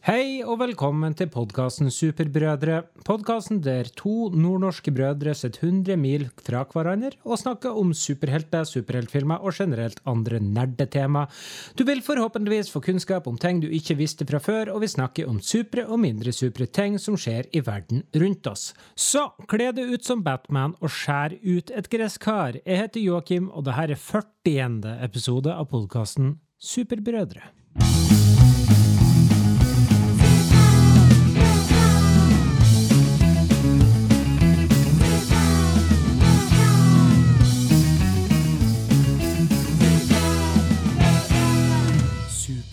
Hei og velkommen til podkasten Superbrødre. Podkasten der to nordnorske brødre sitter 100 mil fra hverandre og snakker om superhelter, superheltfilmer og generelt andre nerdetema. Du vil forhåpentligvis få kunnskap om ting du ikke visste fra før, og vi snakker om supre og mindre supre ting som skjer i verden rundt oss. Så kle deg ut som Batman og skjær ut et gresskar. Jeg heter Joakim, og dette er 40. episode av podkasten Superbrødre.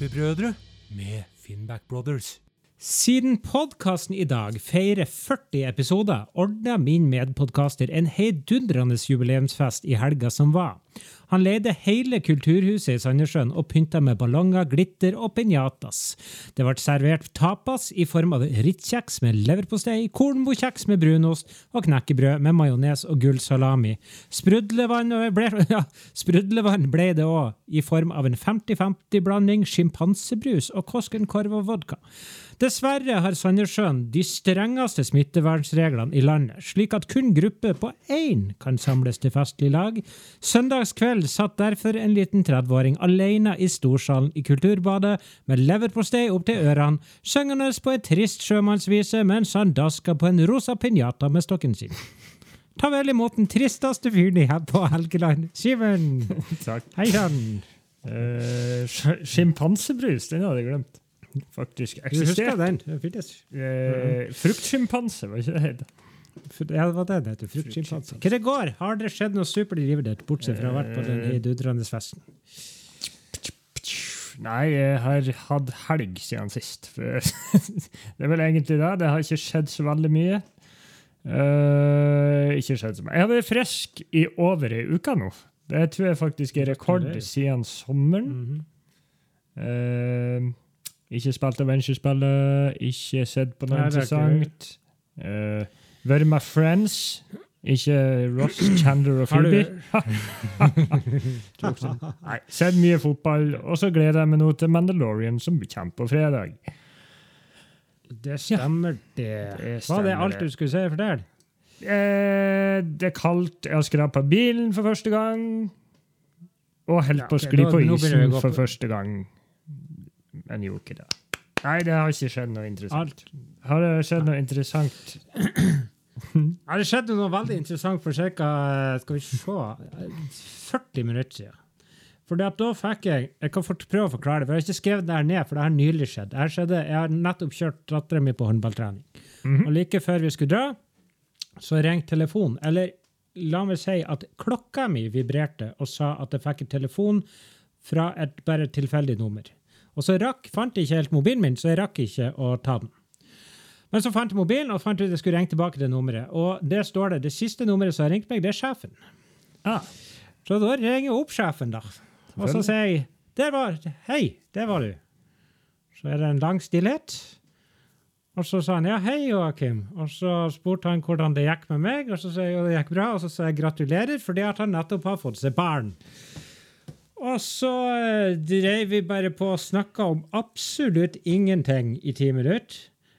Superbrødre med Finnback Brothers. Siden podkasten i dag feirer 40 episoder, ordna min medpodkaster en heidundrende jubileumsfest i helga som var. Han leide hele kulturhuset i Sandnessjøen og pynta med ballonger, glitter og piñatas. Det ble servert tapas i form av rittkjeks med leverpostei, kornbokjeks med brunost og knekkebrød med majones og gullsalami. Sprudlevann ble, ja, sprudlevann ble det òg, i form av en 50-50-blanding sjimpansebrus og Koskenkorv og vodka. Dessverre har Sandnessjøen de strengeste smittevernreglene i landet, slik at kun grupper på én kan samles til festlig lag. Søndagskveld satt derfor en liten 30-åring alene i storsalen i Kulturbadet med leverpostei opp til ørene, syngende på en trist sjømannsvise mens han daska på en rosa pinjata med stokken sin. Ta vel imot den tristeste fyren i her på Helgeland, Simen! Takk. Hei sann! Uh, Sjimpansebrus, den hadde jeg glemt. Faktisk Du husker den? Finnes. Uh, Fruktsjimpanse, var ikke det det het? Ja, det var det det heter. Fruktsjimpanse. Hva det går? Har det skjedd noe supert i livet ditt, bortsett fra å ha vært på den dudrende festen? Nei, jeg har hatt helg siden sist. Det er vel egentlig det. Det har ikke skjedd så veldig mye. Uh, ikke skjedd så mye. Jeg har vært frisk i over ei uke nå. Det tror jeg faktisk er rekord siden sommeren. Mhm. Eh, ikke spilt Avenger-spillet, ikke sett på noe Nei, er interessant. Uh, Vært med friends, ikke Ross, Chandler og Phoebe. Nei, Sett mye fotball, og så gleder jeg meg nå til Mandalorian, som kommer på fredag. Det stemmer, det. Det Var det alt du skulle si Fortell. Eh, det er kaldt, jeg har skrapa bilen for første gang. Og holdt på å skli på isen for første gang. Men gjorde ikke det. Nei, det har ikke skjedd noe interessant. Alt. Har det skjedd noe interessant? har det skjedde noe veldig interessant for ca. Skal vi se 40 minutter siden. For da fikk jeg Jeg kan prøve å forklare det, for jeg har ikke skrevet det her ned, for det har nylig skjedd. Det her skjedde, Jeg har nettopp kjørt dattera mi på håndballtrening. Mhm. Og like før vi skulle dra, så ringte telefonen. Eller la meg si at klokka mi vibrerte og sa at jeg fikk en telefon fra et bare tilfeldig nummer. Og så rakk, fant jeg ikke helt mobilen min, så jeg rakk ikke å ta den. Men så fant jeg mobilen og fant ut at jeg skulle ringe tilbake det nummeret. Og der står det det siste nummeret som har ringt meg, det er sjefen. Ah, Så da ringer jeg opp sjefen, da. Og så sier jeg der var, Hei, der var du. Så er det en lang stillhet. Og så sa han ja, hei, Joakim. Og så spurte han hvordan det gikk med meg, og så sa jeg jo det gikk bra, og så sa jeg gratulerer fordi at han nettopp har fått seg barn. Og så dreiv drev vi bare på og snakka om absolutt ingenting i ti minutter.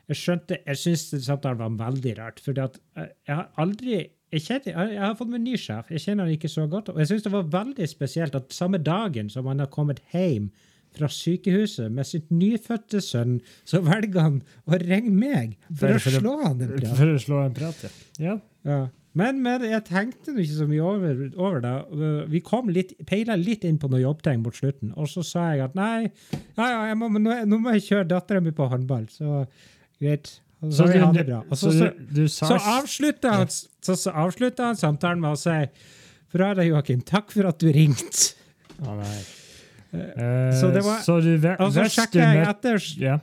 Jeg skjønte, jeg syns samtalen var veldig rart, for jeg har aldri jeg, kjenner, jeg har fått meg ny sjef, jeg kjenner han ikke så godt. Og jeg syns det var veldig spesielt at samme dagen som han har kommet hjem fra sykehuset med sitt nyfødte sønn, så velger han å ringe meg for for å- slå han en prat. for å slå en prat, ja. ja. Ja. Men, men jeg tenkte ikke så mye over, over det. Vi kom litt, peila litt inn på noe jobbting mot slutten, og så sa jeg at nei, ja, ja, må, nå, nå må jeg kjøre dattera mi på håndball, så greit. Og så, vi det bra. Og så, så, du, du sa så avslutta han, så, så samtalen med å si Fra deg, Joakim, takk for at du ringte. Å, nei. Eh, så det var- så du Og så sjekka jeg etter Ja.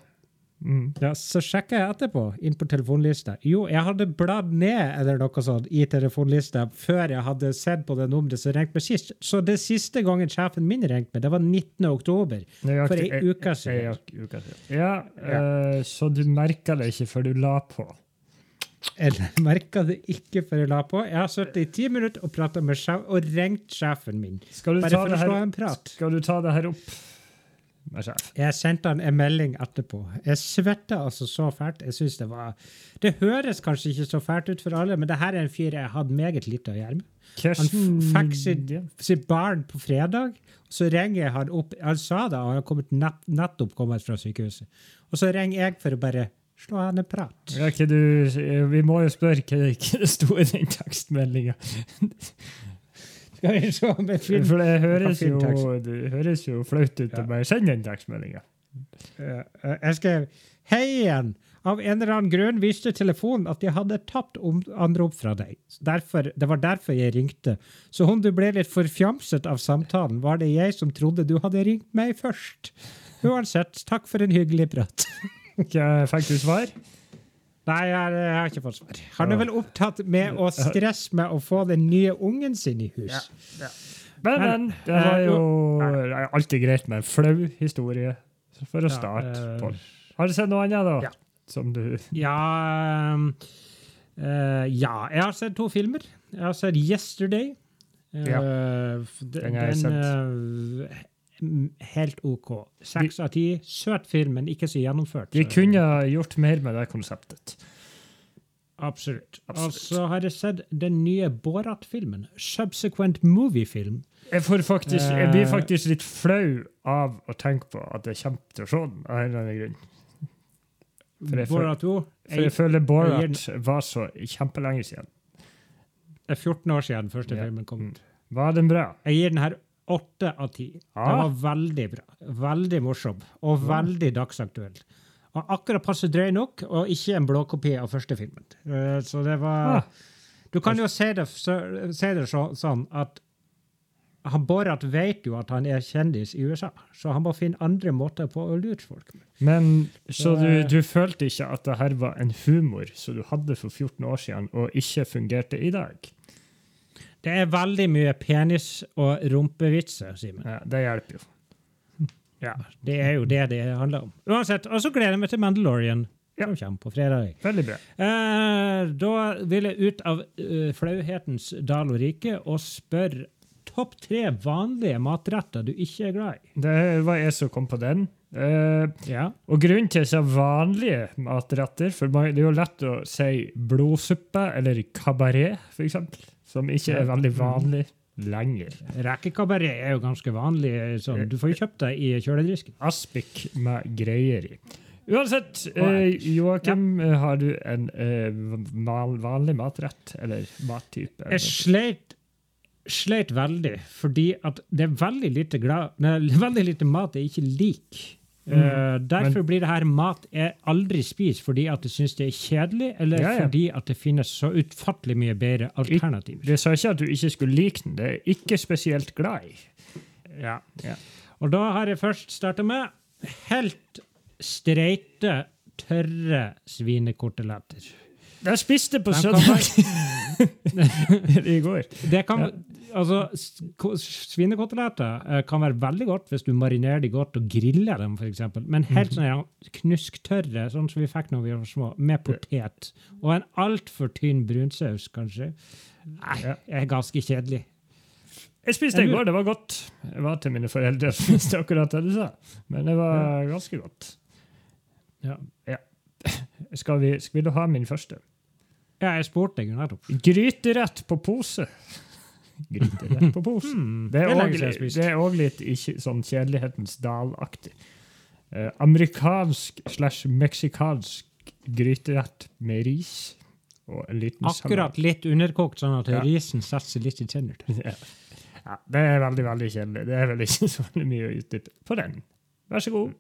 Mm. Ja, så sjekka jeg etterpå, inn på telefonlista. Jo, jeg hadde bladd ned eller noe sånt i telefonlista før jeg hadde sett på det nummeret som ringte meg sist. Så det siste gangen sjefen min ringte meg, det var 19. oktober. Nøyaktig For ei uke siden. Ja. Ja, Uh, så du merka det ikke før du la på? Jeg merka det ikke før jeg la på. Jeg har sittet i ti minutter og prata med sjef og ringt sjefen min. Bare ta for å slå en prat. skal du ta det her opp. Jeg sendte han en melding etterpå. Jeg svetta altså så fælt. Jeg synes Det var Det høres kanskje ikke så fælt ut for alle, men det her er en fyr jeg hadde meget lite å gjøre med. Han fikk sitt, sitt barn på fredag, og så ringer jeg han opp. Han sa da han har kommet nett, nettopp kommet fra sykehuset. Og så ringer jeg for å bare slå en prat. Ja, du, vi må jo spørre det, hva det sto i den tekstmeldinga. Skal vi se om jeg finner For det høres jo, det høres jo flaut ut Ja. å bare sende den tekstmeldinga. Eh, Jeg skrev Hei igjen! Av en eller annen grunn viste telefonen at jeg hadde tapt om anrop fra deg. Derfor, det var derfor jeg ringte. Så om du ble litt forfjamset av samtalen, var det jeg som trodde du hadde ringt meg først. Uansett, takk for en hyggelig prat. Jeg Fikk du svar? Nei, jeg, har- jeg har ikke fått svar. Han er vel opptatt med å stresse med å få den nye ungen sin i hus. Men, Men, men, det var eh, jo det er alltid greit med en flau historie for å starte eh, på. Har du sett noe annet, da? Ja. Som du Ja um, uh, Ja, jeg har sett to filmer. Jeg har sett 'Yesterday'. Ja. Eh, f- de- Den har jeg sett. m- helt OK. Seks av ti. Søt film, men ikke så gjennomført. Vi kunne gjort mer med det konseptet. Absolutt. Og så har jeg sett den nye Borat-filmen. Subsequent movie-film. Jeg, får faktisk, jeg blir Eh. faktisk litt flau av å tenke på at jeg kommer til å se den. av en eller annen grunn. For jeg Borat 2 For jeg er, føler Borat var så kjempelenge siden. Det er 14 år siden første filmen kom ut. Var den bra? Jeg gir den her åtte av ti. Ja. Det var veldig bra. Veldig morsom og veldig dagsaktuell. Og akkurat passe drøy nok, og ikke en blåkopi av første filmen. Eh, Så det var ja. Du kan jo se det, så, se det så, sånn at han Borat vet jo at han er kjendis i USA, så han må finne andre måter på å lure folk. Men Så Så, du, eh, du følte ikke at det her var en humor som du hadde for 14 år siden, og ikke fungerte i dag? Det er veldig mye penis- og rumpevitser, Simen. Ja, det hjelper jo. Ja, det er jo det det handler om. Uansett, og så gleder jeg meg til Mandalorian, som kommer på fredag. Veldig bra. Eh, da vil jeg ut av uh, flauhetens dal og rike og spørre topp tre vanlige matretter du ikke er glad i. Det var jeg som kom på den. Uh, Ja. og grunnen til så vanlige matretter For det er jo lett å si blodsuppe eller kabaret, f.eks., som ikke er veldig vanlig lenger. Rekekabaret er jo ganske vanlig. Sånn. Du får jo kjøpt det i kjøledisken. Aspik med greier i. Uansett, eh, Joakim, ja. har du en eh, vanlig matrett eller mattype? Jeg sleit, sleit veldig, fordi at det er veldig lite, glad, nei, veldig lite mat jeg ikke liker. Eh, derfor blir det her mat jeg aldri spiser fordi at jeg syns det er kjedelig, eller Ja, ja. fordi at det finnes så utfattelig mye bedre alternativer. Det sa ikke at du ikke skulle like den. Det er ikke spesielt glad i. Ja. Ja. Og da har jeg først starta med helt streite, tørre svinekoteletter. Jeg spiste på søndag i går. Det kan, altså, Svinekoteletter eh, kan være veldig godt hvis du marinerer de godt og griller dem, f.eks. Men helt sånn her knusktørre, sånn som vi fikk når vi var små, med potet. Og en altfor tynn brunsaus, kanskje. Nei, jeg er ganske kjedelig. Jeg spiste i går, det var godt. Jeg var til mine foreldre og spiste akkurat det du sa. Men det var ganske godt. Ja. Skal vi, skal vil du ha min første? Ja, jeg spurte deg jo nettopp. Gryterett på pose. Gryterett på pose. Hmm, Det er òg litt ikke sånn kjedelighetens dal-aktig. Eh, amerikansk slash meksikansk gryterett med ris og en liten Akkurat litt underkokt, sånn at Ja. risen setter seg litt i tennene. Ja. ja, det er veldig, veldig kjedelig. Det er vel ikke så veldig mye å utnytte på den. Vær så god.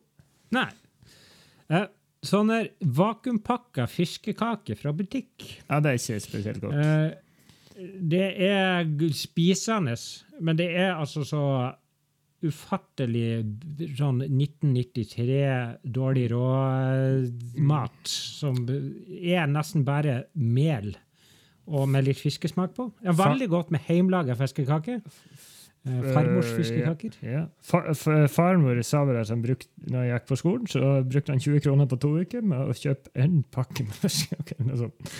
Nei. Eh, sånne vakuumpakka fiskekaker fra butikk. Ja, det er ikke spesielt godt. Eh, det er spisende, men det er altså så ufattelig sånn 1993 dårlig råmat som er nesten bare mel og med litt fiskesmak på. Ja, veldig godt med hjemmelaga fiskekaker. Eh, farmors Eh, fiskekaker. Ja, ja. Fa fa- Faren vår sa vel at han brukte, når jeg gikk på skolen, så brukte han 20 kroner på to uker med å kjøpe en pakke med fiskekaker. eller noe sånt.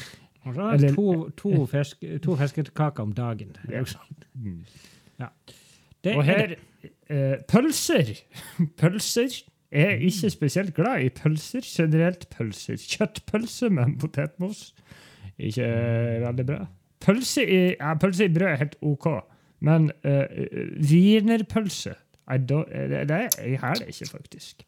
Eller- to, to, fisk, to fiskekaker om dagen. Jo sånn. Mm. Det Og er her, eh, pølser. pølser. Jeg er ikke spesielt glad i pølser. Generelt pølser. Kjøttpølse med potetmos. Ikke eh, veldig bra. Pølse i, ja, pølse i brød er helt OK, men uh, wienerpølse eh, det, det jeg det ikke, faktisk.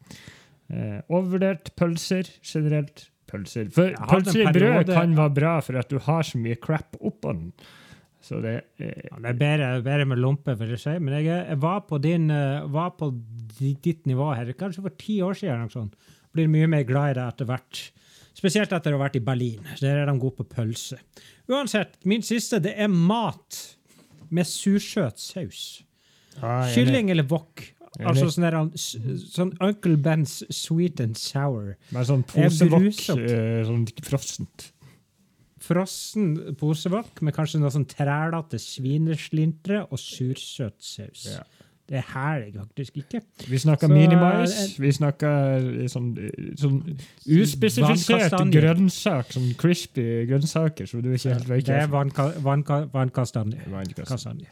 Uh, overvurdert pølser. Generelt pølser. For pølser i brød kan være bra for at du har så mye crap oppå den. Så det eh, Ja, det er bedre, bedre med lompe, for å si. Men jeg, jeg var på, din, var på ditt nivå her, kanskje for ti år siden. sånt. Blir mye mer glad i det etter hvert. Spesielt etter å ha vært i Berlin. Der er de gode på pølse. Uansett, min siste det er mat med sursøt saus. enig. Kylling eller wok. Altså sånn, der, sånn Uncle Bens sweet and sour. Med sånn posevokk, eh, sånn frossent. Frossen posevokk med kanskje noe sånn trælete svineslintre og sursøt saus. Ja. Det er jeg faktisk ikke. Vi snakker minimais. eh, Vi snakker sånn, sånn uspesifisert grønnsak, sånn crispy grønnsaker, så du ikke helt vet Det er vannkastanje. Vannkast. Kastanje.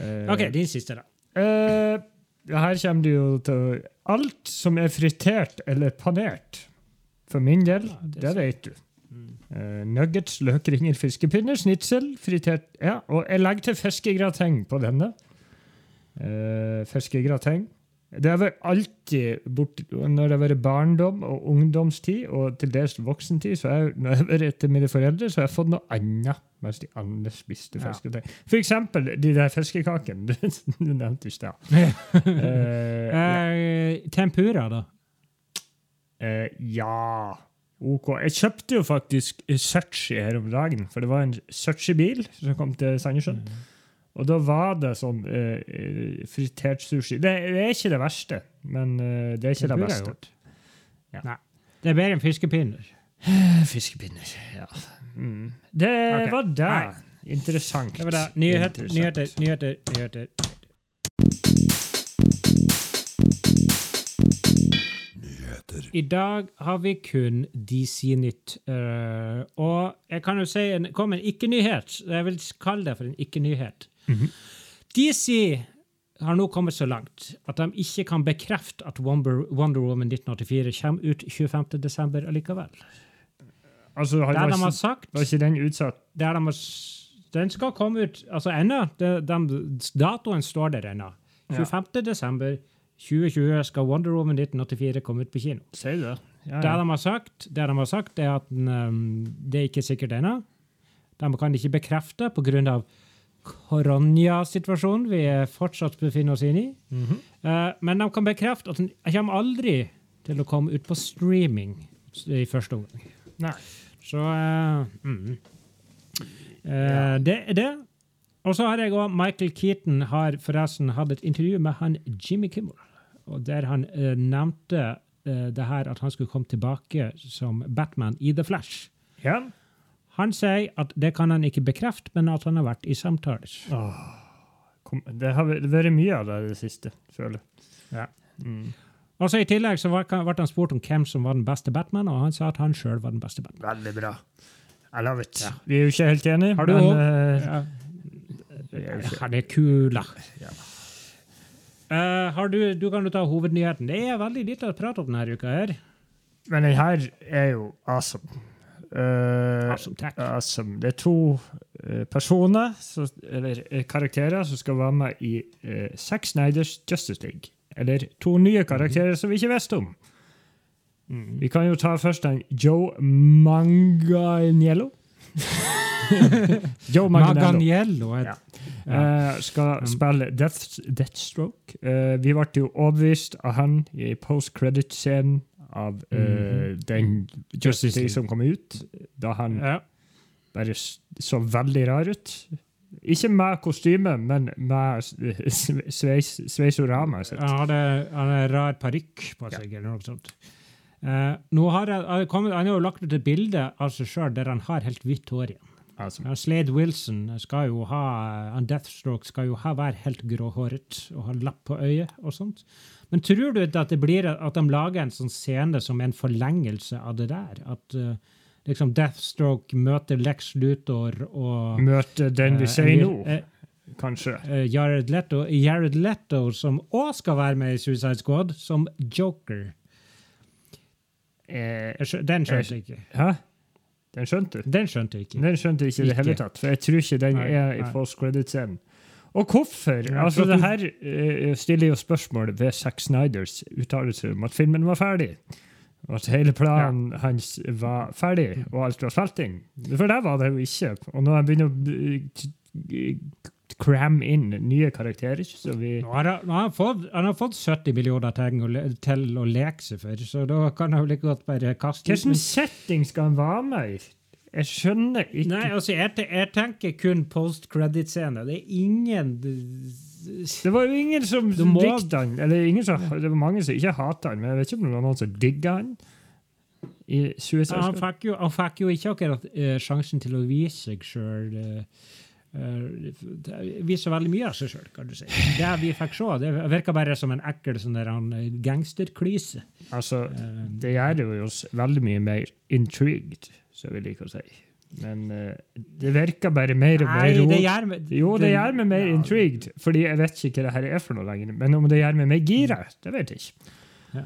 Eh, OK, din siste, da. Uh, her kommer det jo til Alt som er fritert eller panert. For min del, Ja, det det, vet du. Uh, nuggets, løkringer, fiskepinner, snitsel, fritert Ja, og jeg legger til fiskegrateng på denne. Uh, fiskegrateng. Det har vært alltid bort, Når det har vært barndom og ungdomstid, og til dels voksentid, så jeg, når jeg har vært etter mine foreldre, så har jeg fått noe annet mens de andre spiste Ja. For eksempel de der fiskekakene du, nevnte i stad. Eh, Eh, tempura, da? Uh, ja OK. Jeg kjøpte jo faktisk Sushi her om dagen, for det var en Sushi-bil som kom til Sandnessjøen. Og da var det sånn eh, eh, fritert sushi. Det, det er ikke det verste, men uh, det er ikke det er beste. Ja. Nei. Det er bedre enn fiskepinner. Fiskepinner, ja. Mm. Det okay. var det. Nei. Interessant. Det var det. Nyheter, Interessant. nyheter, nyheter. nyheter. I dag har vi kun DC-nytt. Uh, og jeg kan jo si en, kom en ikke-nyhet. Jeg vil kalle det for en ikke-nyhet. Mhm. DC har nå kommet så langt at de ikke kan bekrefte at Wonder, Wonder Woman 1984 kommer ut 25.12. allikevel. Altså, har, de har sagt var ikke den utsatt? der de har, Den skal komme ut altså ennå. Datoen står der ennå. Ja. 25. desember 2020 skal Wonder Woman 1984 komme ut på kino. Sier det? Ja, Det de har sagt, det de har sagt er at um, det er ikke sikkert ennå. De kan ikke bekrefte pga. Koronasituasjonen vi fortsatt befinner oss inne i. Mm -hmm. uh, men de kan bekrefte at den kommer aldri til å komme ut på streaming i første omgang. Nei. Så uh, mm. Eh, Det er det. Og så har jeg òg Michael Keaton har forresten hatt et intervju med han Jimmy Kimmel, og der han nevnte det her at han skulle komme tilbake som Batman i The Flash. Ja. Han sier at det kan han ikke bekrefte, men at han har vært i samtaler. Kom, det har vært mye av det i det siste, føler jeg. Ja. Mm. Og så I tillegg så ble han spurt om hvem som var den beste Batman, og han sa at han sjøl var den beste Batman. Veldig bra. I love it. Ja. Vi er jo ikke helt enige, Har du men uh, ja. Ja. det er er kula. Ja. Uh, har du, du kan jo ta hovednyheten. Det er veldig lite å prate om denne uka. her. Men den her er jo awesome. Eh, Det er to eh, personer, så, eller eh, karakterer, som skal være med i uh, Zack Snyders Justice League. Eller to nye karakterer som vi ikke visste om. Mm. Vi kan jo ta først en Joe Manganiello. Joe Manganiello. Ja. Ja. Eh, skal Mm. spille Death, Deathstroke. Uh, vi ble jo overbevist av han i post-credit-scenen av uh, den Justice League som kom ut, da han Ja. bare så veldig rar ut. Ikke med kostyme, men med sveis, sveisorama. sitt. Han hadde hadde en rar parykk på seg, eller noe sånt. Uh, nå har jeg, jeg kommet, han har jo lagt ut et bilde av seg sjøl der han har helt hvitt hår igjen. Altså, Ja, Slade Wilson skal jo ha han Deathstroke skal jo ha, være helt gråhåret og ha lapp på øyet og sånt. Men tror du at det blir at de lager en sånn scene som en forlengelse av det der? At uh, liksom Deathstroke møter Lex Luthor og Møter den vi uh, sier nå. Uh, kanskje. Eh, Jared Leto, Jared Leto som òg skal være med i Suicide Squad, som Joker. Eh, Den skjønte jeg ikke. hæ? Den skjønte du? Den skjønte jeg ikke. Den skjønte jeg ikke i det hele tatt, for jeg tror ikke den Nei, er i false credit-scenen. Og hvorfor? Altså, det her uh, stiller jo spørsmål ved Zack Snyders uttalelse om at filmen var ferdig. Og at hele planen hans var ferdig, og alt var spilt inn. For det var det jo ikke. Og når jeg begynner å cramme inn nye karakterer, så vi Nå har han, har fått, han har fått 70 millioner ting å til å leke seg for, så da kan han like godt bare kaste. Hvilken setting skal han være med i? Jeg skjønner ikke. Nei, altså, jeg, jeg tenker kun post-credit-scene. Det er ingen Det var jo ingen som må- likte han. Eller ingen som, det var mange som ikke hata han, men jeg vet ikke om det var noen som digga han. I Suicide han fikk, jo, han fikk jo ikke akkurat uh, sjansen til å vise seg sjøl. Vise veldig mye av seg sjøl, kan du si. Det vi fikk se, det virka bare som en ekkel sånn der, han, eh, gangsterklyse. Altså, Eh, det gjør jo oss veldig mye mer intrigued, som vi liker å si. Men eh, det virker bare mer og mer Nei, det rot. gjør meg Jo, det gjør meg mer Ja. intrigued, fordi jeg vet ikke hva det her er for noe lenger. Men om det gjør meg mer gira, det vet jeg ikke.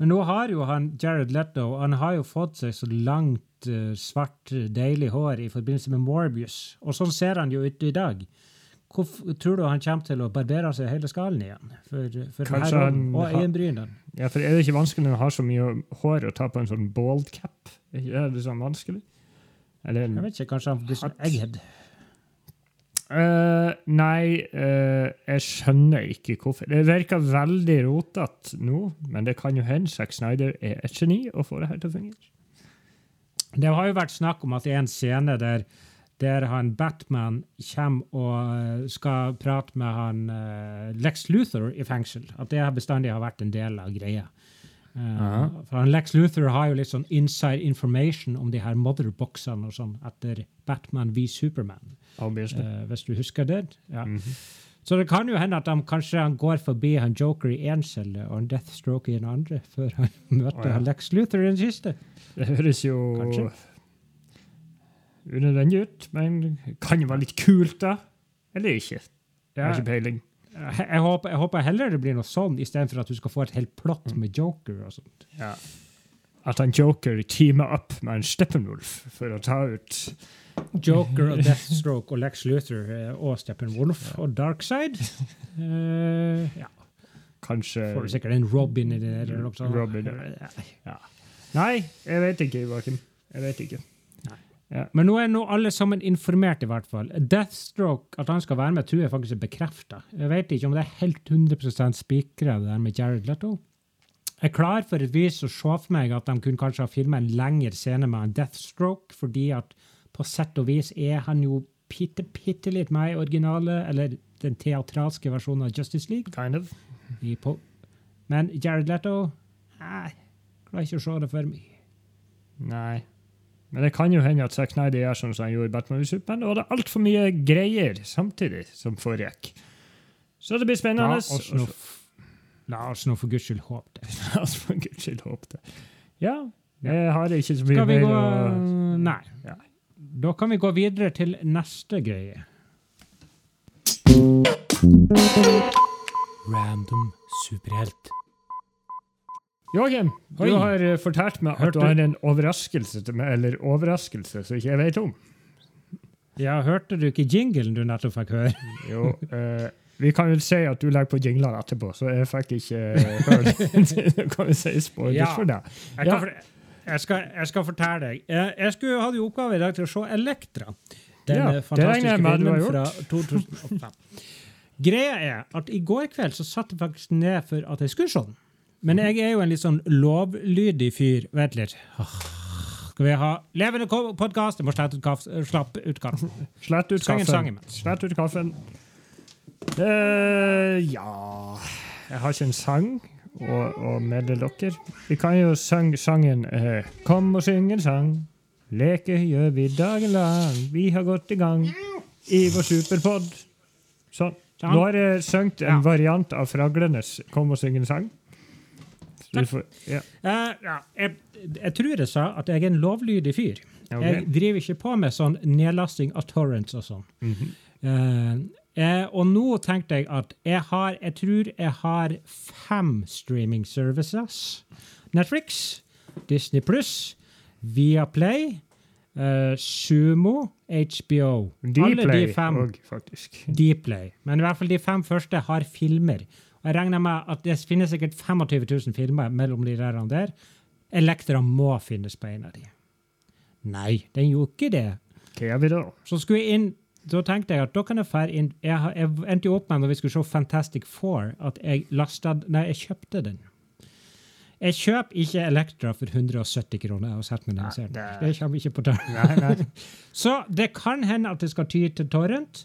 Men nå har jo han Jared Leto han har jo fått seg så langt uh, svart, deilig hår i forbindelse med Morbius. Og sånn ser han jo ut i dag. Hvorfor tror du han kommer til å barbere seg hele skallen igjen? For, for Kanskje han og, øyenbrynene. Ja, for Er det ikke vanskelig når han har så mye hår å ta på en sånn bald cap? Er det sånn vanskelig? Eller en Jeg vet ikke, kanskje han blir sånn egghead. Eh, nei, uh, jeg skjønner ikke hvorfor. Det virker veldig rotete nå, men det kan jo hende Zack Snyder er et geni og får det her til å fungere. Det har jo vært snakk om at det er en scene der, der han Batman kommer og eh, skal prate med han uh, Lex Luthor i fengsel. At det bestandig har vært en del av greia. Aha. for Lex Luthor har jo litt sånn inside information om de her motherboxene og sånn etter Batman v Superman. Eh, hvis du husker det. Ja. Mhm. Så det kan jo hende at han, kanskje han går forbi han Joker i én celle og en Deathstroke i en andre, før han møter oh, ja. Lex Luthor i den siste. Det høres jo Kanskje. unødvendig ut, men kan jo være litt kult, da. Eller ikke. Jeg Ja. har ikke peiling. Jeg, håper, jeg håper heller det blir noe sånn, istedenfor at du skal få et helt plott med Joker. og sånt. Ja. At han Joker teamer opp med en Steppenwolf for å ta ut Joker og Deathstroke og Lex Luthor eh, og Steppenwolf og Darkside. Uh, ja, kanskje får du sikkert en Robin i det eller noe sånt. Robin, Ja. Nei, jeg vet ikke, Joakim. Jeg vet ikke. Men nå er nå alle sammen informert, i hvert fall. Deathstroke, at han skal være med, tror jeg faktisk er bekrefta. Jeg vet ikke om det er helt 100% spikra, det der med Jared Leto. Jeg er klar for et vis å se for meg at de kunne kanskje ha filma en lengre scene med en Deathstroke, fordi at på sett og vis er han jo bitte, bitte litt med i originale, eller den teatralske versjonen av Justice League. Kind of. Men Jared Leto Nei, klarer ikke å se det for meg. Nei. Men det kan jo hende at Zack Snyder gjør sånn som han gjorde i Batman v Superman, og det er altfor mye greier samtidig som foregikk. Så det blir spennende. la oss nå for guds skyld håpe det. La oss for guds skyld håpe det. Ja, jeg har ikke så mye Skal vi mer gå å Nei. Ja. Da kan vi gå videre til neste greie. Random superhelt. Joakim, du har eh, fortalt meg at Hørte- du har en overraskelse til meg, eller overraskelse som ikke jeg vet om. Ja, hørte du ikke jinglen du nettopp fikk høre? Jo, eh, vi kan vel si at du legger på jinglene etterpå, så jeg fikk ikke eh, høre det. Kan vi si spoilers Ja. for deg. Jeg, for, jeg, skal, jeg skal fortelle deg. Jeg, jeg skulle hadde jo oppgave i dag til å se Elektra. Den Ja, eh, fantastiske filmen fra 2005. Greia er at i går kveld så satt jeg faktisk ned for at jeg skulle se den. Men jeg er jo en litt sånn lovlydig fyr. Vent litt. Åh, Skal vi ha levende podkast? Jeg må slette ut kaffen. Slapp ut kaffen. Slett ut Sang en sang kaffen. Slett ut kaffen. Uh, ja Jeg har ikke en sang å, å melde dere. Vi kan jo synge sangen uh, Kom og syng en sang. Leke gjør vi dagen lang. Vi har gått i gang i vår superpod. Sånn. Sånn. Nå har jeg sunget en variant av Fraglenes Kom og syng en sang. Får, ja. Uh, ja, jeg, jeg tror jeg sa at jeg er en lovlydig fyr. Okay. Jeg driver ikke på med sånn nedlasting av torrents og sånn. Mm -hmm. uh, Eh, og nå tenkte jeg at jeg har Jeg tror jeg har fem streaming services. Netflix, Disney Pluss, Viaplay, eh, Sumo, HBO. Alle Dplay de fem òg, faktisk. Dplay. Men i hvert fall de fem første har filmer. Jeg regner med at det finnes sikkert 25 000 filmer mellom de der. og der. Elektra må finnes på en av de. Nei, den gjorde ikke det. Hva gjør vi da? Så skulle jeg inn da tenkte jeg at da kan jeg fære inn Jeg, har- jeg endte jo opp med når vi skulle se Fantastic Four, at jeg lastet, Nei, jeg kjøpte den. Jeg kjøper ikke Elektra for 170 kroner og setter meg ned den. Nei, Det kommer ikke på nei. Så det kan hende at det skal ty til torrent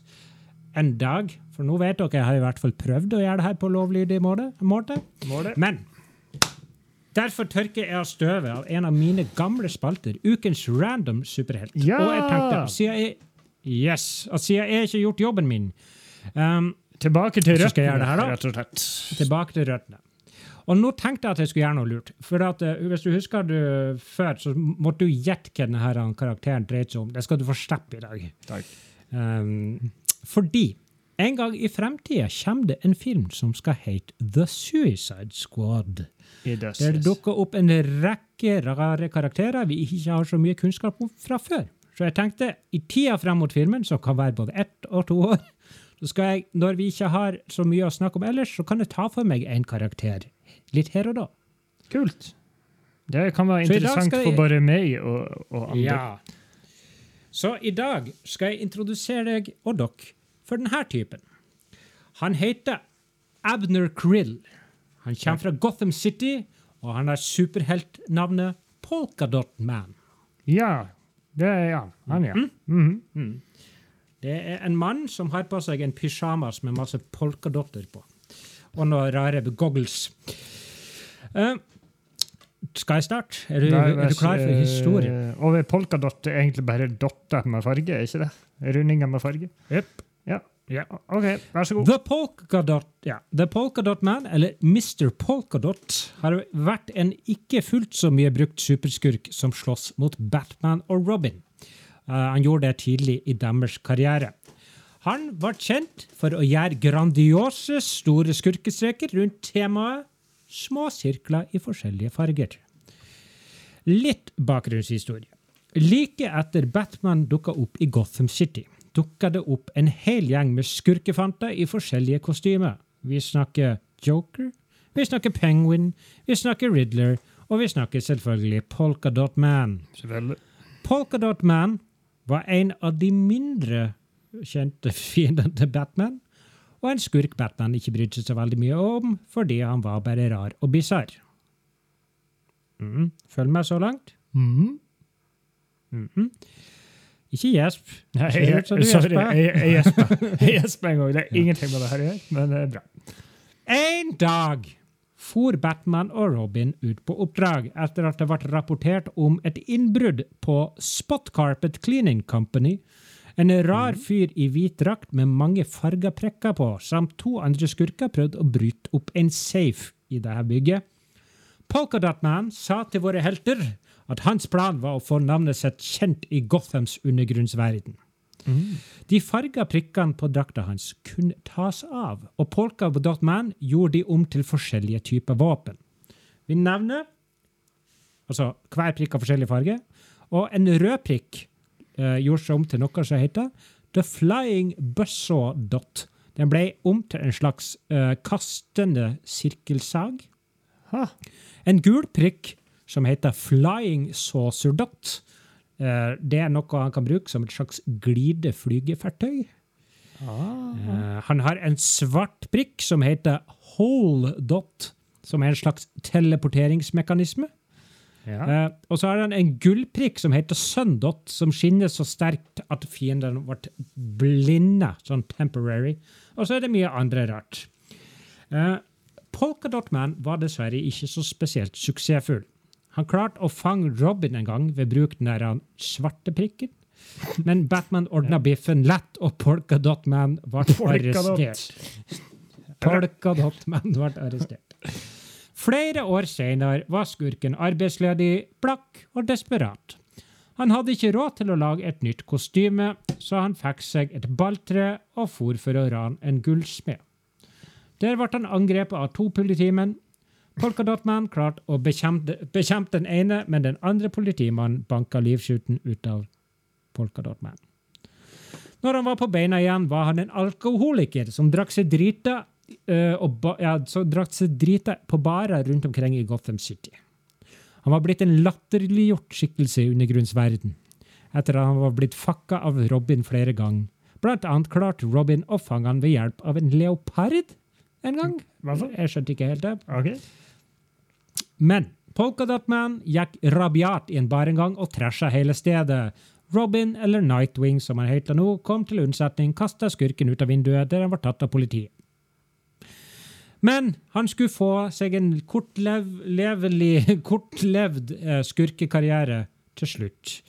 en dag. For nå vet dere, jeg har i hvert fall prøvd å gjøre det her på lovlydig måte. Men derfor tørker jeg av støvet av en av mine gamle spalter, ukens random superhelt. Ja! Og jeg tenkte, siden jeg, yes, at siden jeg ikke har gjort jobben min, um, Tilbake til røttene, rett og slett. tilbake til røttene. Og nå tenkte jeg at jeg skulle gjøre noe lurt. For at, uh, Hvis du husker du før, så måtte du gjette hva denne karakteren dreide seg om. Det skal du få slippe i dag. Takk. Um, fordi en gang i fremtida kommer det en film som skal hete The Suicide Squad. Does. Der det dukker opp en rekke rare karakterer vi ikke har så mye kunnskap om fra før. Så jeg tenkte, i tida frem mot filmen, som kan være både ett og to år, så skal jeg, når vi ikke har så mye å snakke om ellers, så kan jeg ta for meg en karakter litt her og da. Kult. Det kan være interessant jeg... for bare meg og, og andre. Ja. Så i dag skal jeg introdusere deg og dere for denne typen. Han heter Abner Krill. Han kommer fra Gotham City, og han har superheltnavnet Polkadot Man. Ja, det er ja. Han, ja. Mhm. Det er en mann som har på seg en pysjamas med masse polkadotter på. Og noen rare goggles. Eh, skal jeg starte? Er du, Nei, er du klar for eh, historien? Og polkadott er egentlig bare dotter med farge, er ikke det? Rundinger med farge? Yep. Ja. ja. OK, vær så god. The Polkadot, ja. The Polkadot Man, eller Mr. Polkadot, har vært en ikke fullt så mye brukt superskurk som slåss mot Batman og Robin. Uh, han gjorde det tidlig i deres karriere. Han var kjent for å gjøre grandiose, store skurkestreker rundt temaet små sirkler i forskjellige farger. Litt bakgrunnshistorie. Like etter Batman dukka opp i Gotham City, dukka det opp en hel gjeng med skurkefanter i forskjellige kostymer. Vi snakker Joker, vi snakker Penguin, vi snakker Riddler, og vi snakker selvfølgelig Polkadot Man. Polkadot Man var en av de mindre kjente fiendene til Batman, og en skurk Batman ikke brydde seg så veldig mye om, fordi han var bare rar og bisarr. Mm. Følg med så langt? Mm. Mm -hmm. Ikke gjesp. Nei, jeg, sorry, jeg, gjesper en gang. Det er ingenting med det her å gjøre, men det er bra. En dag for Batman og Robin ut på oppdrag etter at det ble rapportert om et innbrudd på Spot Carpet Cleaning Company. En rar fyr i hvit drakt med mange farga prikker på, samt to andre skurker prøvde å bryte opp en safe i dette bygget. Polkadot Man sa til våre helter at hans plan var å få navnet sitt kjent i Gothams undergrunnsverden. De farga prikkene på drakta hans kunne tas av, og Polkadot Man gjorde de om til forskjellige typer våpen. Vi nevner altså hver prikk av forskjellig farge, og en rød prikk eh, gjorde seg om til noe som heter The Flying Buzzsaw Dot. Den ble om til en slags eh, kastende sirkelsag. Ha. En gul prikk som heter Flying Saucer Dot. Eh, det er noe han kan bruke som et slags glideflygefartøy. Ah. Han har en svart prikk som heter Hole Dot, som er en slags teleporteringsmekanisme. Ja. Eh, og så har han en gullprikk som heter Sundot, som skinner så sterkt at fiendene ble blinde, sånn temporary. Og så er det mye andre rart. Eh, Polkadot Man var dessverre ikke så spesielt suksessfull. Han klarte å fange Robin en gang ved bruk den der svarte prikken. Men Batman ordna biffen lett, og Polkadot Man ble arrestert. Polkadot Man ble arrestert. Flere år senere var skurken arbeidsledig, blakk og desperat. Han hadde ikke råd til å lage et nytt kostyme, så han fikk seg et balltre og for for å rane en gullsmed. Der ble han angrepet av to politimenn. Polkadot-man klarte å bekjempe, bekjempe den ene, men den andre politimannen banka livskjuten ut av Polkadot-man. Når han var på beina igjen, var han en alkoholiker som drakk seg drita, eh, og ja, så drakk seg drita på barer rundt omkring i Gotham City. Han var blitt en latterliggjort skikkelse i undergrunnsverden, etter at han var blitt fakka av Robin flere ganger. Blant annet klarte Robin å fange han ved hjelp av en leopard en gang. Jeg skjønte ikke helt det. Okay. Men Polkadot Man gikk rabiat i en bar en gang og trasha hele stedet. Robin, eller Nightwing som han heter nå, kom til unnsetning, kasta skurken ut av vinduet der han var tatt av politiet. Men han skulle få seg en kortlev, levelig, kortlevd eh, skurkekarriere til slutt,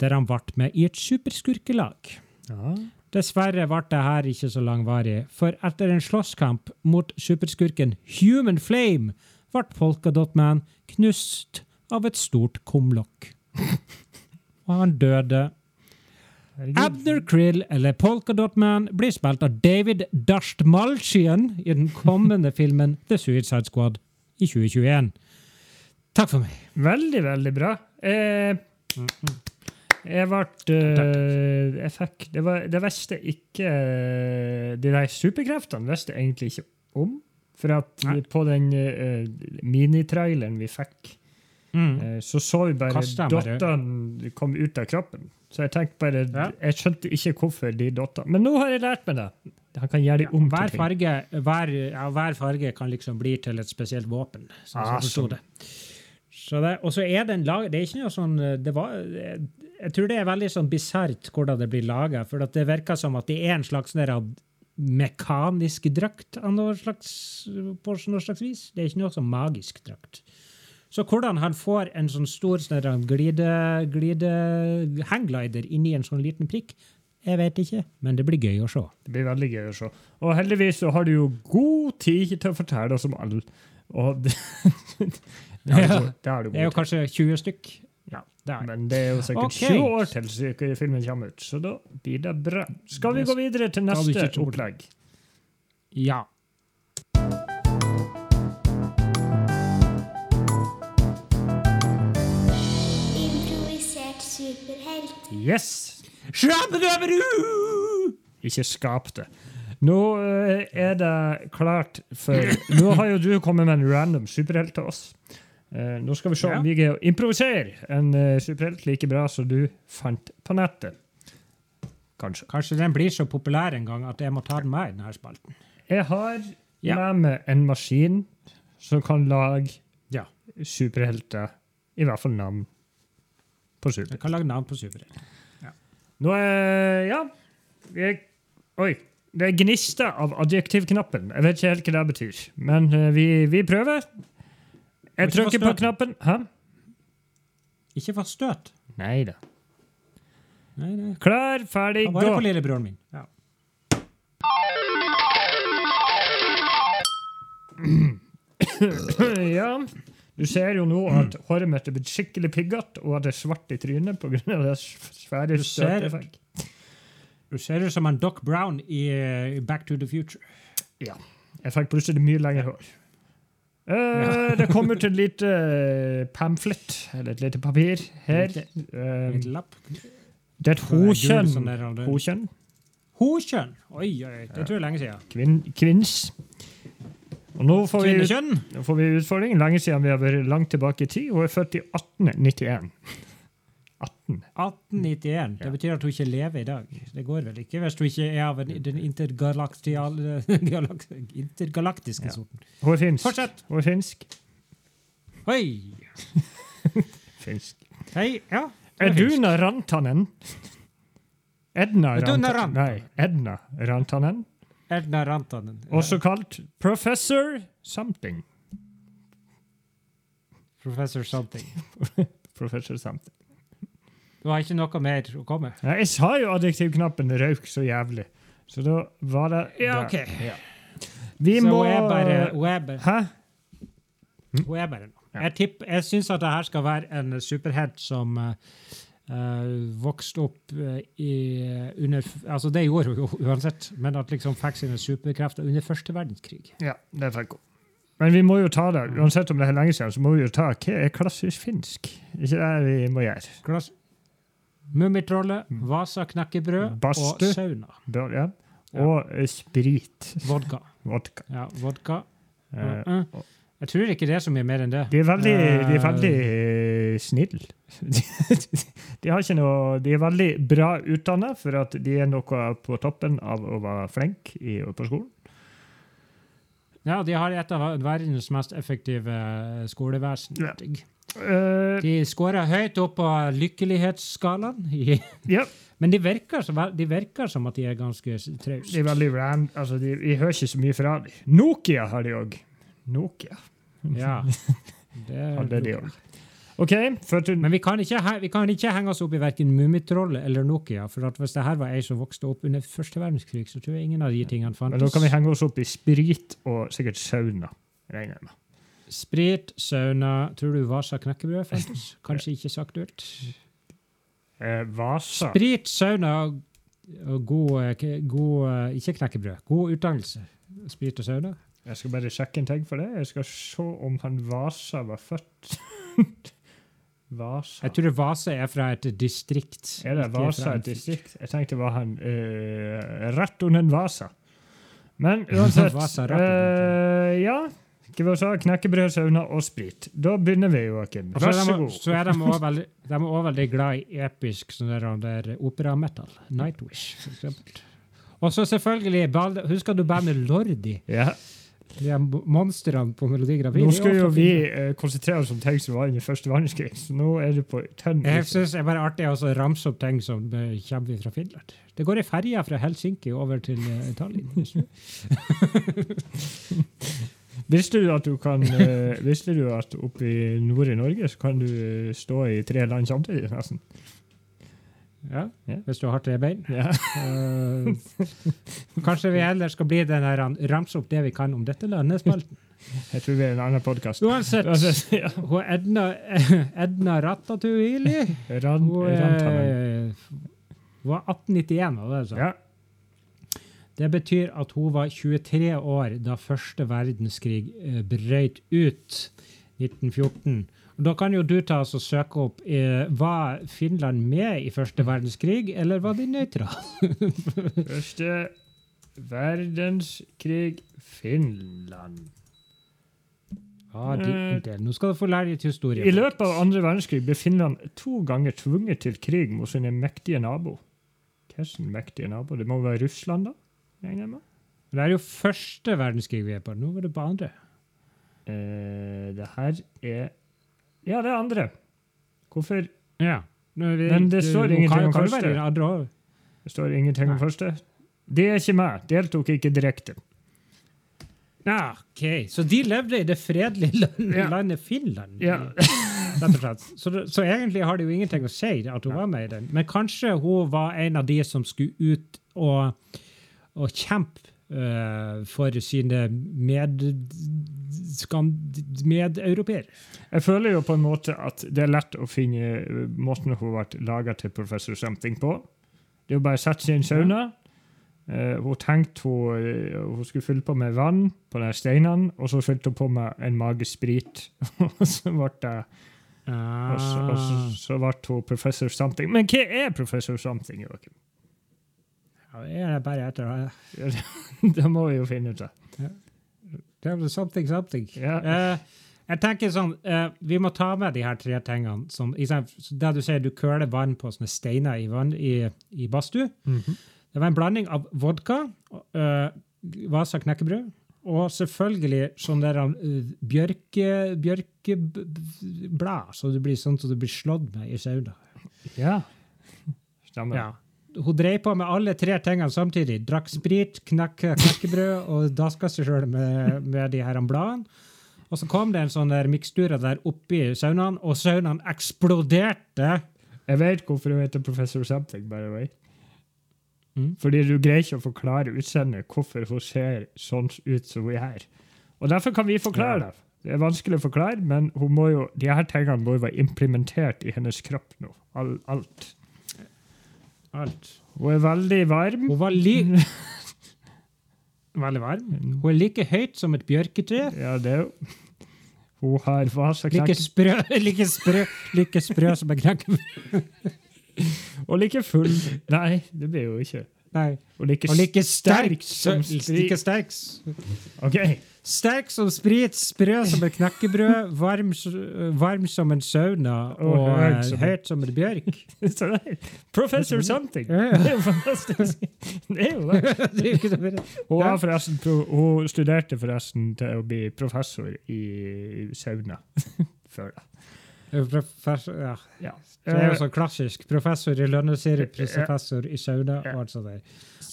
der han ble med i et superskurkelag. Ja. Dessverre ble det her ikke så langvarig, for etter en slåsskamp mot superskurken Human Flame ble Polkadot Man knust av et stort kumlokk. Og han døde. Abner Krill, eller Polkadot Man, blir spilt av David Dashtmalchian i den kommende filmen The Suicide Squad i 2021. Takk for meg. Veldig, veldig bra. Eh, jeg ble eh, Jeg fikk Det, var, det visste ikke eh, De der superkreftene visste jeg egentlig ikke om. For at Nei. på den uh, minitraileren vi fikk, Mm. uh, så så vi bare dottene komme ut av kroppen. Så jeg tenkte bare Ja. Jeg skjønte ikke hvorfor de dotta. Men nå har jeg lært meg det. Han kan gjøre de om Hver til farge, hver, ja, hver farge kan liksom bli til et spesielt våpen. Sånn Ah, jeg sånn. det. Så det, og så er det en lag, det er ikke noe sånn det var, Jeg tror det er veldig sånn bisart hvordan det blir laga. For det virker som at det er en slags sånn der mekanisk drakt av noe slags, på noe slags vis. Det er ikke noe sånn magisk drakt. Så hvordan han får en sånn stor sånn glide, glide hangglider inni en sånn liten prikk, jeg vet ikke, men det blir gøy å se. Det blir veldig gøy å se. Og heldigvis så har du jo god tid til å fortelle oss om alle. Og det, det, har du, det har du Det er jo kanskje 20 stykk. Ja, det. Men det er jo sikkert okay. 20 år til filmen kommer ut, så da blir det bra. Skal vi gå videre til neste opplegg? Ja. Superhelt. Yes! Shabadabadu! Ikke skap det. Nå eh, er det klart for Nå har jo du kommet med en random superhelt til oss. Eh, nå skal vi se om vi greier å improvisere en eh, superhelt like bra som du fant på nettet. Kanskje. Kanskje den blir så populær en gang at jeg må ta den med i denne spalten. Jeg har Ja. med meg en maskin som kan lage Ja. superhelter. I hvert fall navn på super. Jeg kan lage navn på super. Ja. Nå er Ja. Jeg, oi. Det er gnister av adjektivknappen. Jeg vet ikke helt hva det betyr, men eh, vi, vi prøver. Jeg trykker på knappen. Hæ? Ikke få støt. Nei da. Nei, nei. Klar, ferdig, gå. Bare på gå. lillebroren min. Ja. ja. Du ser jo nå at håret mitt er blitt skikkelig piggete, og at det er svart i trynet pga. det svære støtet. Du ser ut som en Doc Brown i eh, Back to the Future. Ja. Jeg fikk plutselig mye lengre hår. Eh, det kom ut et lite pamflet, pamflett, eller et lite papir, her. Eh, lapp. det er et hokjønn. sånn det- Hokjønn. Hokjønn! Oi, oi, det tror jeg er lenge siden. Kvin, kvinns. Og nå får, vi, nå får vi utfordring. Lenge siden vi har vært langt tilbake i tid. Hun er født i 1891. 18. 1891. Det betyr at hun ikke lever i dag. Det går vel ikke hvis hun ikke er av den intergalaktiske Ja. Hun er finsk. Fortsett! Hun er finsk. Oi! finsk. Hei, ja. Eduna Rantanen. Edna Rantanen. Nei, Edna Rantanen. Edna Rantanen. Også kalt Professor Something. Professor something. Professor Something. Du har ikke noe mer å komme med? Ja, jeg sa jo adjektivknappen røyk så jævlig. Så da var det Ja, ok. Ja. Vi Så må hun er bare, hun er bare, Hæ? hun er bare noe. Ja. Jeg, tipp- jeg syns at det her skal være en superhelt som eh, eh, vokste opp uh, i, under Altså, det gjorde hun jo uansett, men at liksom fikk sine superkrefter under første verdenskrig. Ja, det fikk hun. Men vi må jo ta det, uansett om det er lenge siden, så må vi jo ta hva er klassisk finsk? Ikke det vi må gjøre. Klass Mummitrollet, Vasa knekkebrød og sauna. Da, ja. Og ja. sprit. Vodka. Vodka. Ja, vodka. Uh, Mm. Jeg tror ikke det er så mye mer enn det. De er veldig, de er Eh, veldig eh, snille. De, har ikke noe, de er veldig bra utdanna for at de er noe på toppen av å være flink i, på skolen. Ja, de har et av verdens mest effektive eh, skolevesen. Ja. Eh, De scorer høyt opp på lykkelighetsskalaen. ja, Men de virker, de virker som at de er ganske trauste. de er veldig ran, altså de, hører ikke så mye fra dem. Nokia har de òg. Nokia Ja, det hadde de òg. OK, Men vi kan, ikke, vi kan ikke henge oss opp i verken Mummitrollet eller Nokia. For at hvis det her var ei som vokste opp under første verdenskrig, så tror jeg ingen av de tingene fantes. men nå kan vi henge oss opp i sprit og sikkert sauna. regner jeg med. Sprit, sauna Tror du Vasa knekkebrød fantes? Kanskje ikke sagt ut? Eh, Vasa Sprit, sauna og- god, eh, god eh, Ikke knekkebrød. God utdannelse. Sprit og sauna. Jeg skal bare sjekke en ting for det. Jeg skal se om han Vasa var født. Vasa Jeg tror Vasa er fra et distrikt. Er det Vasa et distrikt? Jeg tenkte var han uh, rett under Vasa. Men uansett Vasa eh, Ja. Det? Knekkebrød, sauna og sprit. Da begynner vi, Joakim. Vær så god. så er de også veldig, de er også veldig glad i episk sånn der, der operametal. Nightwish, for eksempel. Og så selvfølgelig, husker du bandet Lordi? Ja. De monstrene på Melodi Grand Prix. Nå skal jo vi eh, konsentrere oss om ting som var under første verdenskrig, så nå er det på tønn. Jeg syns det er bare artig å ramse opp ting som eh, kommer fra Finland. Det går ei ferje fra Helsinki over til uh, Tallinn. Visste du at du kan uh, Visste du at oppe i nord i Norge så kan du stå i tre land samtidig, nesten? Ja, Ja. Hvis du har tre bein. Ja. uh, kanskje vi heller skal bli den her ramse opp det vi kan om dette landet. spalten. Jeg tror vi er en annen podkast. Uansett, ja. hun Edna, Edna Ratatouille Ran, Hun eh, var 1891, var det så? Ja. Det betyr at hun var 23 år da første verdenskrig eh, brøt ut 1914. Da kan jo du ta oss og søke opp eh, Var Finland med i første verdenskrig, eller var de nøytrale? Første verdenskrig Finland. Ja, de, de, nå skal du få lære litt historie. I løpet av andre verdenskrig ble Finland to ganger tvunget til krig mot sine mektige nabo. Hvilken mektige nabo? Det må være Russland, da? regner jeg med. Det er jo første verdenskrig vi er på. Nå var det på andre. Eh, det her er Ja, det er andre. Hvorfor Ja. Vi, Men det står ingenting om kan første. Det står ingenting om første. Det er ikke meg. Deltok ikke direkte. Ja, ok. Så de levde i det fredelige landet Ja. Finland? Ja. Så, så egentlig har det jo ingenting å si at hun var med i den. Men kanskje hun var en av de som skulle ut og, og kjempe for sine med, medeuropeere. Jeg føler jo på en måte at det er lett å finne eh, måten hun ble laga til Professor Something på. Det er jo bare å sette seg i en sauna. Eh, hun tenkte hun, eh, hun skulle fylle på med vann på de steinene, og så fylte hun på med en mage sprit. og så ble det og så, og så, Ah. så ble hun Professor Something. Men hva er Professor Something? Joakim? Ja, det er bare etter det det må vi jo finne ut av. Det vel something, something. Ja. Uh, jeg tenker sånn, uh, Vi må ta med de her tre tingene. Som, det du sier, du køler vann på sånne steiner i, vann, i, i badstue. Mhm. Det var en blanding av vodka, uh, Vasa knekkebrød og selvfølgelig sånn der uh, bjørke, bjørkeblad, så det blir sånn som du blir slått med i sauda. ja. Stemmer. Ja. Hun drev på med alle tre tingene samtidig. Drakk sprit, knakk, knekkebrød og daska seg sjøl med, med de her bladene. Og så kom det en sånn der mikstur der oppi saunaen, og saunaen eksploderte. Jeg vet hvorfor hun heter Professor Something, by the way. Mm. Fordi du greier ikke å forklare utseendet hvorfor hun ser sånn ut som hun er. Og derfor kan vi forklare Ja. det. Det er vanskelig å forklare, men hun må jo, de her tingene må jo være implementert i hennes kropp nå. All, alt. Alt. Hun er veldig varm. Hun var li veldig varm. Hun er like høyt som et bjørketre. Ja, det er jo Hun har Like sprø, like sprø, like sprø som en knekkebrød. og like full. Nei, det blir jo ikke. Nei. Og like, Og like sterk som som sprit. Like sterk, s- sterk som sprit, sprø som et knekkebrød, varm, varm som en sauna Og og eh, som- høyt som en bjørk. Professor something. Ja, ja. Det er jo fantastisk. Det er jo det. Hun, hun studerte forresten til å bli professor i sauna før da. Professor, ja. Ja. Det er jo sånn klassisk. Professor i Lønnesirup, professor i sauda og alt sånt der.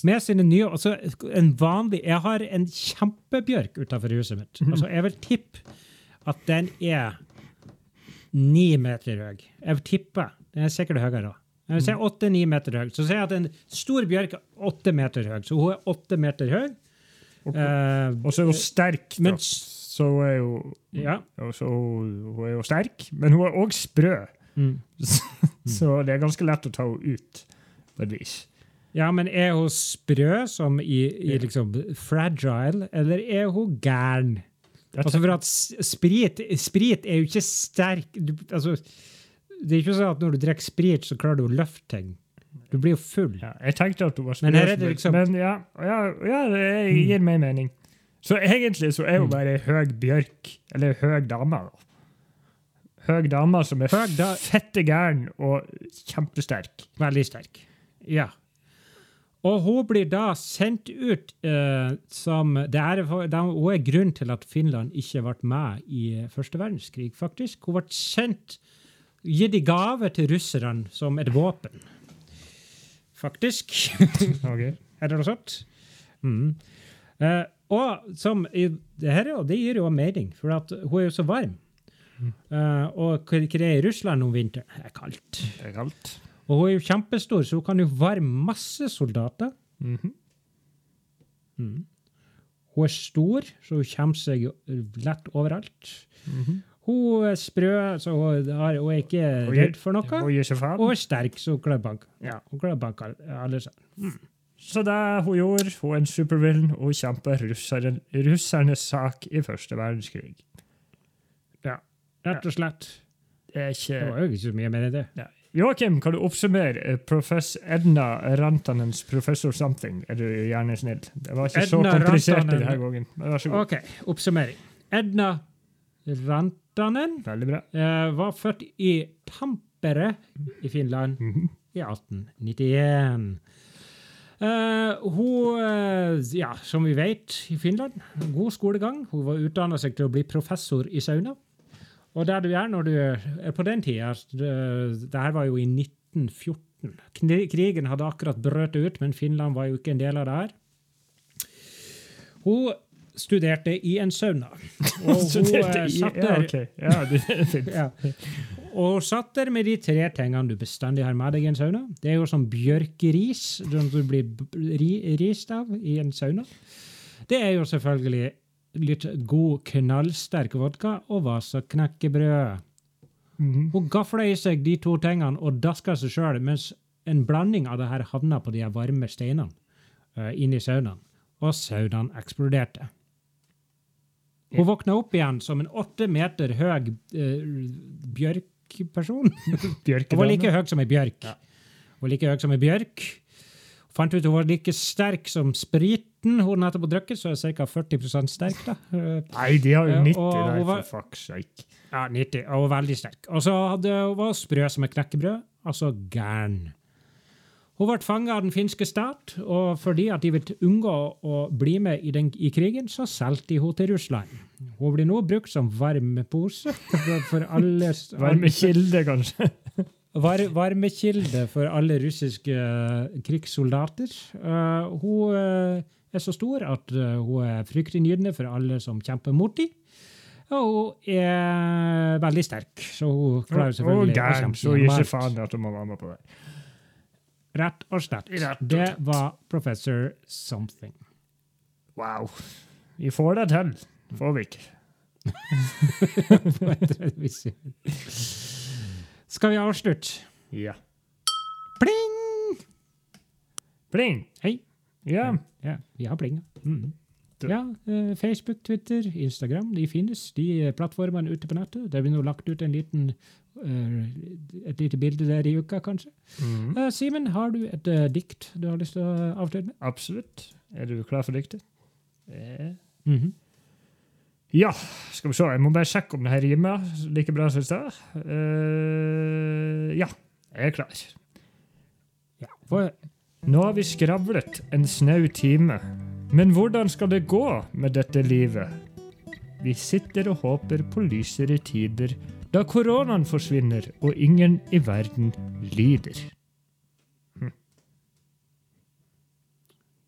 Med sine nye, altså en vanlig, Jeg har en kjempebjørk utenfor huset mitt. Altså, Jeg vil tippe at den er ni meter høy. Jeg vil tippe. Den er sikkert høyere. da. Jeg vil si åtte-ni meter høy. Så sier jeg at en stor bjørk er åtte meter høy. Så hun er åtte meter høy. Eh, Og så er hun sterk, da. Men- så hun er jo ja. så hun, er jo sterk, men hun er òg sprø. Mm. Så det er ganske lett å ta henne ut på et vis. Ja, men er hun sprø som i, i liksom fragile, eller er hun gæren? Altså for at sprit, sprit er jo ikke sterk du, altså, Det er ikke sånn at når du drikker sprit, så klarer du å løfte ting. Du blir jo full. Ja, jeg tenkte at hun var sprø. Men det liksom- Men ja, ja, ja det gir meg mening. Så egentlig så er hun bare ei høg bjørk, eller høg dame. da. Høg dame som er Høg da- fette gæren og kjempesterk. Veldig sterk. Ja. Og hun blir da sendt ut eh, som det er, det er- er grunnen til at Finland ikke ble med i første verdenskrig, faktisk. Hun ble sendt Gitt i gave til russerne som et våpen. Faktisk. Ok. Er det noe sånt? Mm. Eh, og som det, her, er det gir jo mening, for hun er jo så varm. Eh, og hva er det i Russland om vinteren? Det er kaldt. Det er kaldt. Og hun er jo kjempestor, så hun kan jo varme masse soldater. Mhm. Hun er stor, så hun kommer seg lett overalt. -hmm. Hun er sprø, så hun, har, hun er ikke redd for noe. Hun. Og er sterk, så hun klarer å banke. Alle- alle sammen. Så det hun gjorde, hun en supervillain, og hun kjemper russeren, russernes sak i første verdenskrig. Ja, rett og slett. Det er Det var jo ikke så mye mer enn det. Ja. Joakim, kan du oppsummere eh, profess Edna Rantanens Professor Something? Er du gjerne snill? Det var ikke så komplisert Rantanen. denne gangen. Vær så god. OK, oppsummering. Edna Rantanen eh, var født i Tampere i Finland Mhm. i 1891. Eh, hun, uh, ja, som vi vet, i Finland, god skolegang. Hun var utdanna seg til å bli professor i sauna. Og der du er når du er på den tida Det, det her var jo i 1914. Krigen hadde akkurat brøt ut, men Finland var jo ikke en del av det her. Hun studerte i en sauna. Og hun eh, i- Ja, okay. ok. Ja, det fint. ja. Og satt der med de tre tingene du bestandig har med deg i en sauna. Det er jo sånn bjørkeris som du blir ri, rist av i en sauna. Det er jo selvfølgelig litt god, knallsterk vodka og Vasa-knekkebrød. -hmm. Hun gafla i seg de to tingene og daska seg sjøl, mens en blanding av det her havna på de her varme steinene uh, inni saunaen. Og saunaen eksploderte. Hun våkna opp igjen som en åtte meter høy uh, bjørkperson. Hun var like høy som ei bjørk. Ja. Hun var like høy som ei bjørk. Fant ut hun var like sterk som spriten hun nettopp har drukket, så er ca. 40 sterk. da. Nei, de har jo 90 og der, for var- for fuck's sake. Ja, 90, og veldig sterk. Og så hadde hun var sprø som et knekkebrød, altså gæren. Hun ble fanget av den finske stat, og fordi at de ville unngå å bli med i, den, i krigen, så solgte de henne til Russland. Hun blir nå brukt som varmepose for- alle Varmekilde, kanskje. Var, varmekilde for alle russiske eh, krigssoldater. Uh, hun eh, er så stor at hun er fryktinngytende for alle som kjemper mot dem. Og hun er veldig sterk, så hun klarer selvfølgelig å kjempe så gir ikke faen at hun må være med på det. Rett og slett. Rett og Det var professor something. Wow. Vi får det til. Får vi ikke. Skal vi avslutte? Ja. Pling! Pling. Hei. Ja. Ja, vi har plinga. Mm. Ja, eh, Facebook, Twitter, Instagram, de finnes. De plattformene ute på nettet. Det blir nå lagt ut en liten, et lite bilde der i uka, kanskje. Mm. Uh, Simen, har du et uh, dikt du har lyst til å avslutte med? Absolutt. Er du klar for diktet? Eh. Mhm. Ja, skal vi se. Jeg må bare sjekke om det her rimer like bra som i stad. Uh, ja, jeg er klar. Ja. for... Nå har vi skravlet en snau time. Men hvordan skal det gå med dette livet? Vi sitter og håper på lysere tider, da koronaen forsvinner og ingen i verden lider.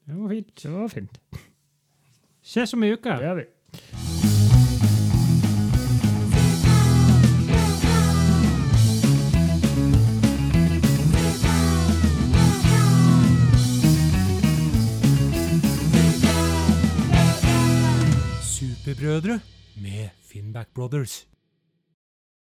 Det var fint. Det var fint. Ses om ei uke. Det gjør vi. Superbrødre med Finnback Brothers.